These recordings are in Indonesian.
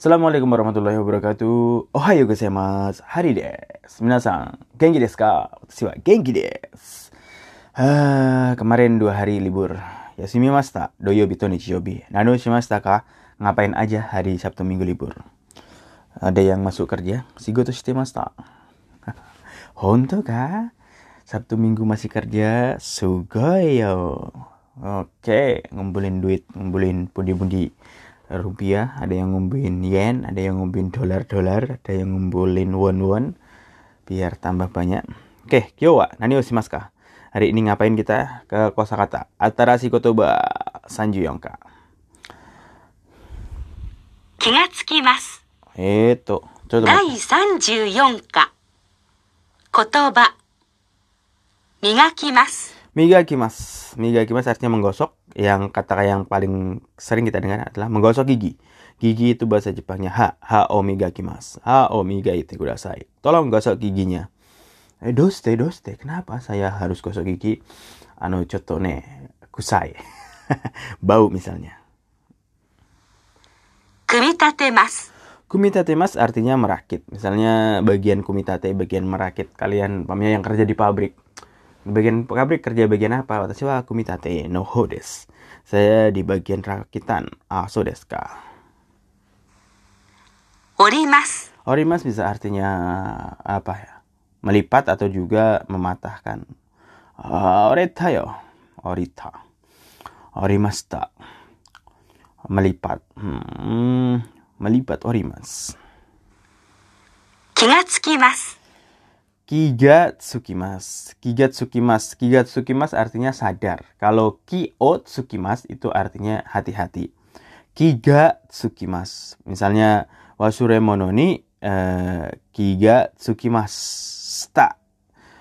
Assalamualaikum warahmatullahi wabarakatuh. Ohayo gozaimasu. Hari desu. Minasan, genki desu ka? Watashi wa genki desu. Ah, kemarin dua hari libur. Yasumimashita. Doyobi to nichiyobi. Nano shimashita ka? Ngapain aja hari Sabtu Minggu libur? Ada yang masuk kerja? Shigoto shitemashita. Honto ka? Sabtu Minggu masih kerja? Sugoi yo. Oke, ngumpulin duit, ngumpulin pundi-pundi rupiah, ada yang ngumpulin yen, ada yang ngumpulin dolar-dolar, ada yang ngumpulin won-won biar tambah banyak. Oke, kyowa, nani mas ka. Hari ini ngapain kita ke kosakata? Atarashi kotoba sanju yongka. Kiga tsukimasu. Eto, coba. Dai 34 ka. Kotoba. Migakimasu. Miga kimas. Miga kimas artinya menggosok. Yang kata yang paling sering kita dengar adalah menggosok gigi. Gigi itu bahasa Jepangnya ha. Ha omiga miga kimas. Ha omiga miga itu kudasai. Tolong gosok giginya. Eh doste doste. Kenapa saya harus gosok gigi? Ano coto ne kusai. Bau misalnya. Kumitate mas. Kumitate mas artinya merakit. Misalnya bagian kumitate, bagian merakit. Kalian, pamnya yang kerja di pabrik Bagian pabrik kerja bagian apa? Watashi wa kumitate no ho. Saya di bagian rakitan. Ah, so desu ka. Orimas. Orimas bisa artinya apa ya? Melipat atau juga mematahkan. Uh, orita yo. Orita. Orimasta. Melipat. Hmm, melipat orimas. Kigatsukimasu. Kigatsukimas. Kigatsukimas. Kigatsukimas artinya sadar. Kalau kiotsukimas itu artinya hati-hati. Kigatsukimas. Misalnya wasuremono ni eh, kigatsukimashita.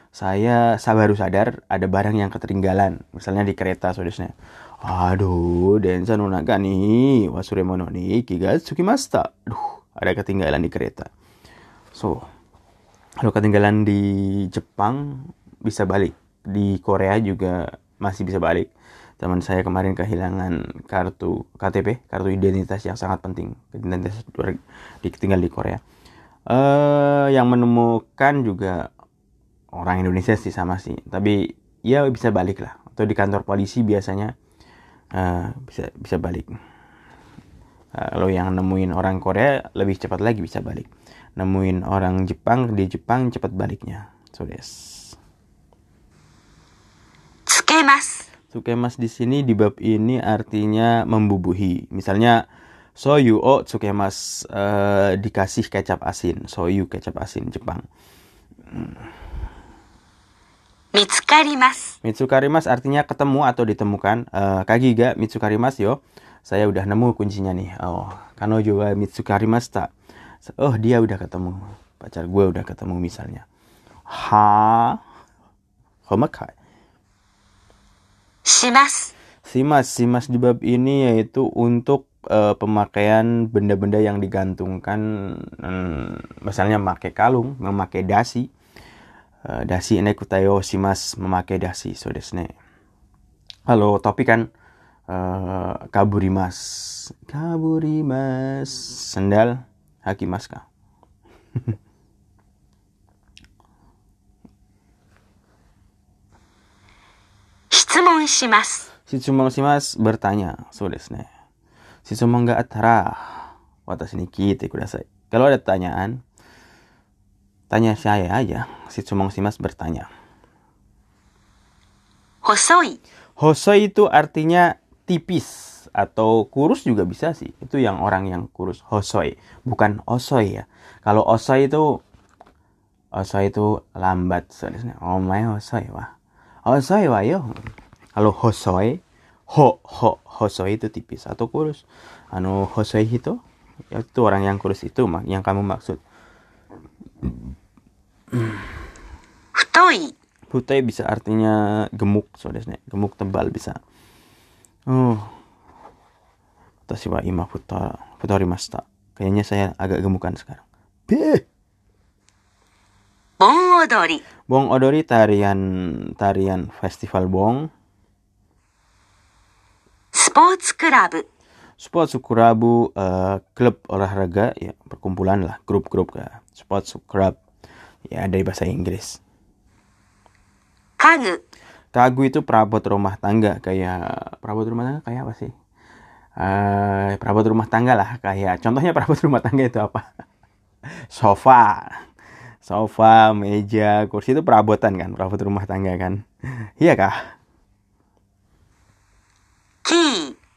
Saya sa- baru sadar ada barang yang ketinggalan. Misalnya di kereta saudara. Aduh, densa no naga ni wasuremono ni kigatsukimashita. Aduh, ada ketinggalan di kereta. So, kalau ketinggalan di Jepang bisa balik. Di Korea juga masih bisa balik. Teman saya kemarin kehilangan kartu KTP, kartu identitas yang sangat penting. Identitas ditinggal di Korea. eh yang menemukan juga orang Indonesia sih sama sih. Tapi ya bisa balik lah. Atau di kantor polisi biasanya eh, bisa bisa balik. Eh, lo yang nemuin orang Korea lebih cepat lagi bisa balik nemuin orang Jepang di Jepang cepat baliknya so yes Tsukemas Tsukemas di sini di bab ini artinya membubuhi misalnya soyu o tsukemas uh, dikasih kecap asin soyu kecap asin Jepang. Mitsukarimas. Mitsukarimas artinya ketemu atau ditemukan. Eh, uh, kagiga mitsukarimas yo saya udah nemu kuncinya nih. Oh kano juga mitsukari masta. Oh dia udah ketemu. Pacar gue udah ketemu misalnya. Ha? Homakai. Simas simas simas di bab ini yaitu untuk uh, pemakaian benda-benda yang digantungkan hmm, misalnya memakai kalung memakai dasi. Uh, dasi ini kutayo simas memakai dasi. So desne. Halo topik kan? Eh, uh, Kaburimas Kaburimas sendal Hakim Maska Si shimasu. si Mas bertanya. So desu ne. Shitsumon ga atara watashi ya kudasai. Kalau ada pertanyaan, tanya saya aja. Si cumang si mas bertanya. Hosoi. Hosoi itu artinya tipis atau kurus juga bisa sih. Itu yang orang yang kurus. Hosoi, bukan osoi ya. Kalau osoi itu osoi itu lambat. So, desu ne. Omae hosoi wa. Hosoi wa yo. Kalau hosoi, ho ho hosoi itu tipis atau kurus. Anu hosoi itu itu orang yang kurus itu mak yang kamu maksud. 太い。Putih bisa artinya gemuk, ne. Gemuk tebal bisa. Oh, Tashiwa ima futar, futarimashita. Kayaknya saya agak gemukan sekarang. Beh. Bong Odori. Bong Odori tarian tarian festival Bong. Sports Club. Sports Club uh, klub olahraga ya perkumpulan lah grup-grup ya. Sports Club ya dari bahasa Inggris. Kagu. Kagu itu perabot rumah tangga kayak perabot rumah tangga kayak apa sih? Uh, perabot rumah tangga lah kayak contohnya perabot rumah tangga itu apa? sofa, sofa, meja, kursi itu perabotan kan, perabot rumah tangga kan? iya kah?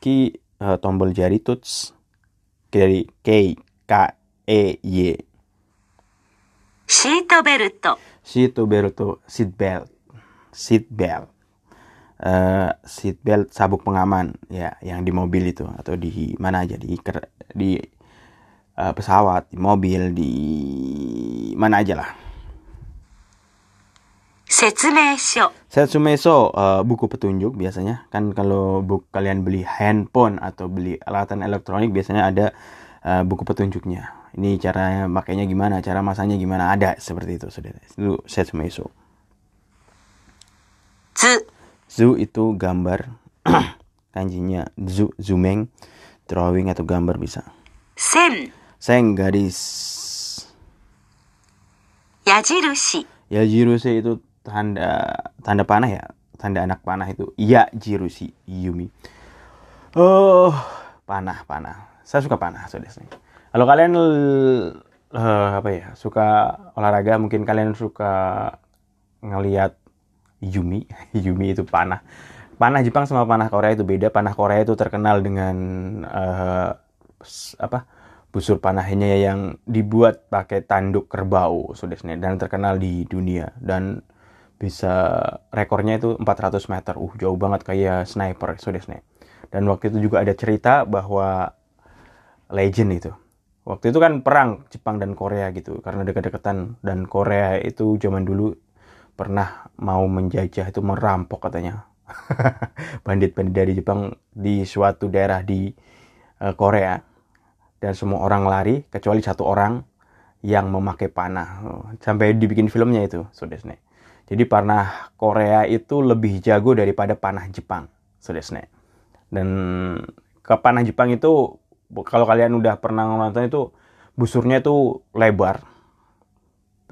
Ki uh, tombol jari tuts dari K K E Y. Seat belt. Seat belt, seat belt seat belt. Uh, seat belt sabuk pengaman ya yang di mobil itu atau di mana aja di di uh, pesawat, di mobil, di mana aja lah. Setsumeisho. meso, uh, eh, buku petunjuk biasanya kan kalau buku kalian beli handphone atau beli alatan elektronik biasanya ada uh, buku petunjuknya. Ini caranya makainya gimana, cara masanya gimana ada seperti itu saudara. Itu setsumeisho. Zu itu gambar. Kanjinya zu, zumeng. Drawing atau gambar bisa. Sen. Sen garis. Yajirushi. Yajirushi itu tanda tanda panah ya. Tanda anak panah itu. ya jirusi Yumi. Oh, panah, panah. Saya suka panah, soalnya. So Kalau kalian uh, apa ya suka olahraga mungkin kalian suka ngelihat Yumi, Yumi itu panah. Panah Jepang sama panah Korea itu beda. Panah Korea itu terkenal dengan s- apa? busur panahnya yang dibuat pakai tanduk kerbau, saudara dan terkenal di dunia dan bisa rekornya itu 400 meter. Uh, jauh banget kayak sniper, saudara Dan waktu itu juga ada cerita bahwa legend itu. Waktu itu kan perang Jepang dan Korea gitu karena dekat-dekatan dan Korea itu zaman dulu pernah mau menjajah itu merampok katanya. Bandit-bandit dari Jepang di suatu daerah di eh, Korea. Dan semua orang lari kecuali satu orang yang memakai panah. Sampai dibikin filmnya itu Sodesne jadi panah Korea itu lebih jago daripada panah Jepang Sodesne dan ke panah Jepang itu kalau kalian udah pernah nonton itu busurnya itu lebar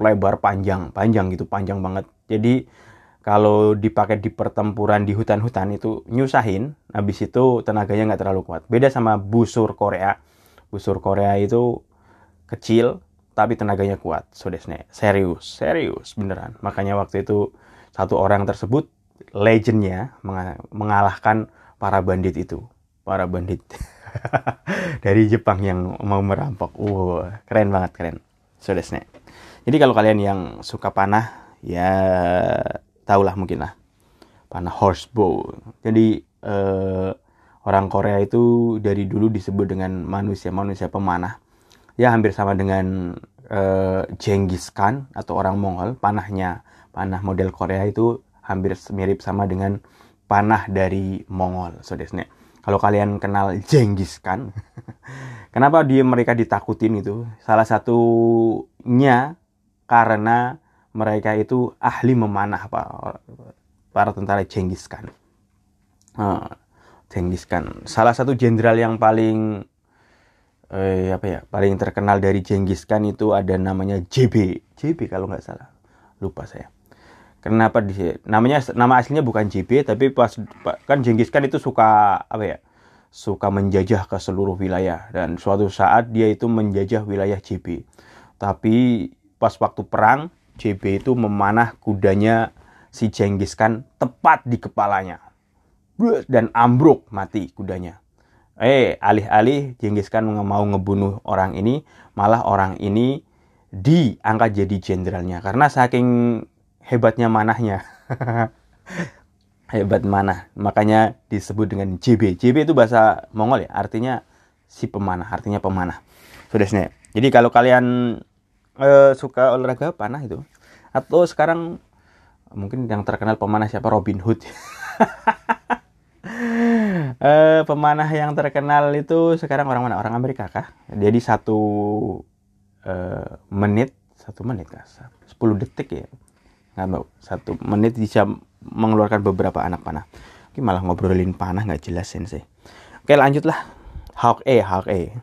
lebar panjang panjang gitu panjang banget. Jadi kalau dipakai di pertempuran di hutan-hutan itu nyusahin habis itu tenaganya nggak terlalu kuat. Beda sama busur Korea. Busur Korea itu kecil tapi tenaganya kuat. Sodesne serius serius beneran. Makanya waktu itu satu orang tersebut legendnya menga- mengalahkan para bandit itu. Para bandit. Dari Jepang yang mau merampok. Wow keren banget keren. Sodesne jadi kalau kalian yang suka panah, ya tahulah mungkin lah panah horsebow. Jadi eh, orang Korea itu dari dulu disebut dengan manusia-manusia pemanah. Ya hampir sama dengan eh, Genghis Khan atau orang Mongol. Panahnya, panah model Korea itu hampir mirip sama dengan panah dari Mongol. So desne. Kalau kalian kenal Genghis Khan, kenapa dia mereka ditakutin itu? Salah satunya karena mereka itu ahli memanah pak para tentara Genghis Khan. Ah, Genghis salah satu jenderal yang paling eh, apa ya paling terkenal dari Genghis Khan itu ada namanya JB, JB kalau nggak salah, lupa saya. Kenapa di namanya nama aslinya bukan JB tapi pas kan Genghis Khan itu suka apa ya suka menjajah ke seluruh wilayah dan suatu saat dia itu menjajah wilayah JB. Tapi pas waktu perang JB itu memanah kudanya si Genghis Khan tepat di kepalanya. Dan ambruk mati kudanya. Eh, alih-alih Genghis Khan mau ngebunuh orang ini, malah orang ini diangkat jadi jenderalnya karena saking hebatnya manahnya. Hebat manah. Makanya disebut dengan JB. JB itu bahasa Mongol ya, artinya si pemanah, artinya pemanah. Sudah sini. Jadi kalau kalian eh, suka olahraga panah itu. Atau sekarang mungkin yang terkenal pemanah siapa? Robin Hood. Eh, pemanah yang terkenal itu sekarang orang mana? Orang Amerika kah? Jadi satu eh, menit satu menit kah? 10 detik ya? Nggak satu menit bisa mengeluarkan beberapa anak panah. Oke, malah ngobrolin panah nggak jelas sensei oke lanjutlah. Hawk E, Hawk E.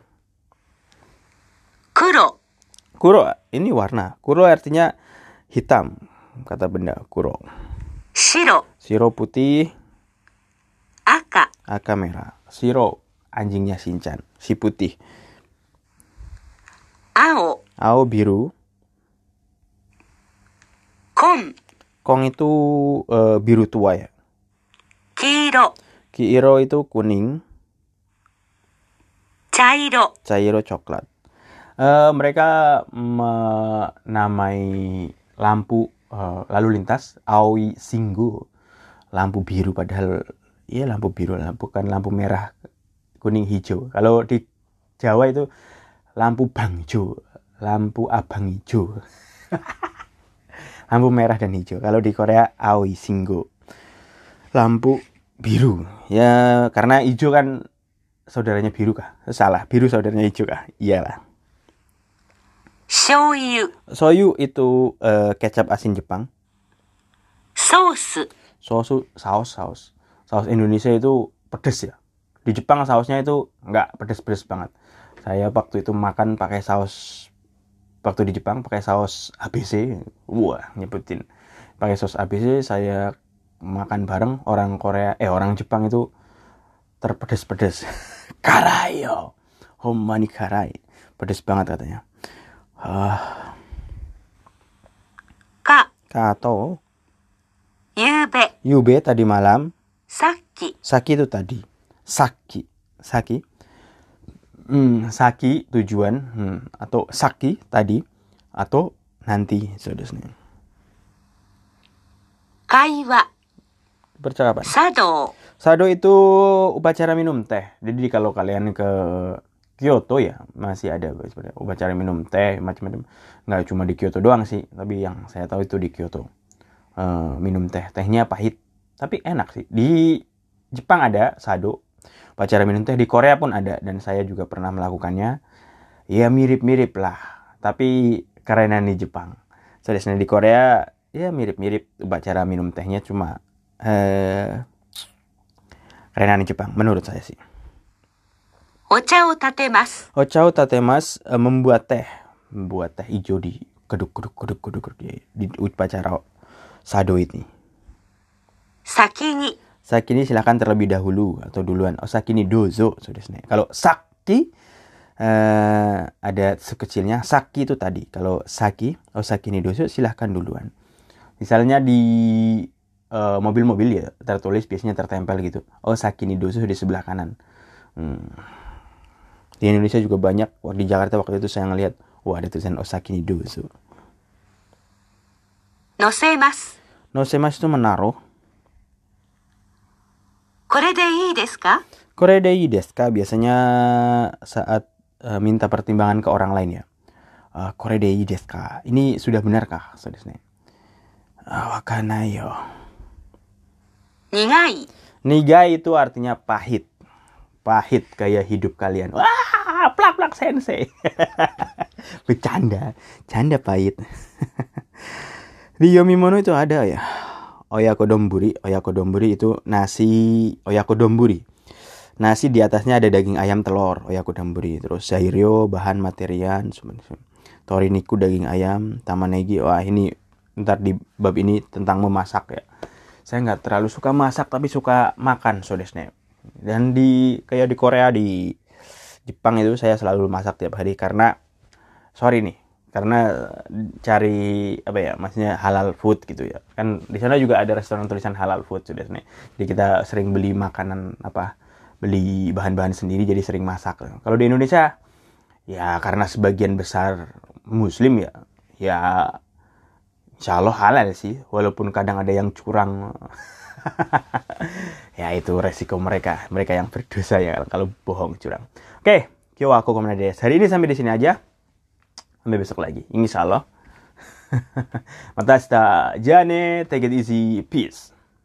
黒、Kuro ini warna. Kuro artinya hitam kata benda kuro. Shiro. Shiro putih. Aka. Aka merah. Shiro anjingnya Shinchan, si putih. Ao. Ao biru. Kong. Kong itu uh, biru tua ya. Kiro. Kiro itu kuning. Cairo. Cairo coklat. Eh, mereka menamai lampu eh, lalu lintas Aoi Singgo. Lampu biru padahal ya lampu biru lah, bukan lampu merah kuning hijau. Kalau di Jawa itu lampu bangjo, lampu abang hijau. lampu merah dan hijau. Kalau di Korea Aoi Singgo. Lampu biru. Ya karena hijau kan saudaranya biru kah? Salah, biru saudaranya hijau kah? Iyalah. Shoyu. Shoyu itu uh, kecap asin Jepang. Saus. Saus saus saus. Saus Indonesia itu pedes ya. Di Jepang sausnya itu nggak pedes-pedes banget. Saya waktu itu makan pakai saus waktu di Jepang pakai saus ABC. Wah, nyebutin. Pakai saus ABC saya makan bareng orang Korea eh orang Jepang itu terpedes-pedes. Karayo. Homani karai. Pedes banget katanya Ah, か、 kato. ゆうべ、 Yube tadi malam. さっき、 Saki itu tadi. Saki. Saki. Hmm, saki tujuan. Hmm, atau saki tadi. Atau nanti. Saudara. 会話、 Percakapan. 茶道、 Sado itu upacara minum teh. Jadi kalau kalian ke Kyoto ya masih ada sebenarnya upacara minum teh macam-macam. Nggak cuma di Kyoto doang sih, tapi yang saya tahu itu di Kyoto. Eh, minum teh, tehnya pahit, tapi enak sih. Di Jepang ada sado, upacara minum teh. Di Korea pun ada dan saya juga pernah melakukannya. Ya mirip-mirip lah, tapi kerenan di Jepang. Sedangkan di Korea ya mirip-mirip upacara minum tehnya cuma eh kerenan di Jepang menurut saya sih. Ocha tate mas. Ocha o uh, membuat teh, membuat teh hijau di keduk keduk keduk keduk, di, di upacara sado ini. Sakini. Sakini silahkan terlebih dahulu atau duluan. Oh sakini dozo saudara Kalau saki uh, ada sekecilnya saki itu tadi. Kalau saki oh sakini dozo silahkan duluan. Misalnya di eh, mobil-mobil uh, ya tertulis biasanya tertempel gitu. Oh sakini dozo di sebelah kanan. Hmm di Indonesia juga banyak di Jakarta waktu itu saya ngelihat wah ada tulisan Osaki ni dosu Nosemas Nosemas itu menaruh Kore de ii desu ka? Kore de ii desu ka? Biasanya saat uh, minta pertimbangan ke orang lain ya. Uh, kore de ii desu ka? Ini sudah benarkah? Saudara uh, ah, Wakana yo. Nigai. Nigai itu artinya pahit. Pahit kayak hidup kalian. Wah, plak-plak sensei. Bercanda. Canda pahit. Di Yomimono itu ada ya. Oyako domburi. Oyako domburi itu nasi oyako domburi. Nasi di atasnya ada daging ayam telur. Oyako domburi. Terus sairio, bahan materian. Toriniku daging ayam. Tamanegi. Wah ini ntar di bab ini tentang memasak ya saya nggak terlalu suka masak tapi suka makan sodesnya dan di kayak di Korea di Jepang itu saya selalu masak tiap hari karena sorry nih karena cari apa ya maksudnya halal food gitu ya kan di sana juga ada restoran tulisan halal food sudah nih jadi kita sering beli makanan apa beli bahan-bahan sendiri jadi sering masak kalau di Indonesia ya karena sebagian besar muslim ya ya Insya Allah halal sih, walaupun kadang ada yang curang. ya itu resiko mereka, mereka yang berdosa ya kalau bohong curang. Oke, kyo aku komentar Hari ini sampai di sini aja. Sampai besok lagi, insya Allah. Mata jane, take it easy, peace.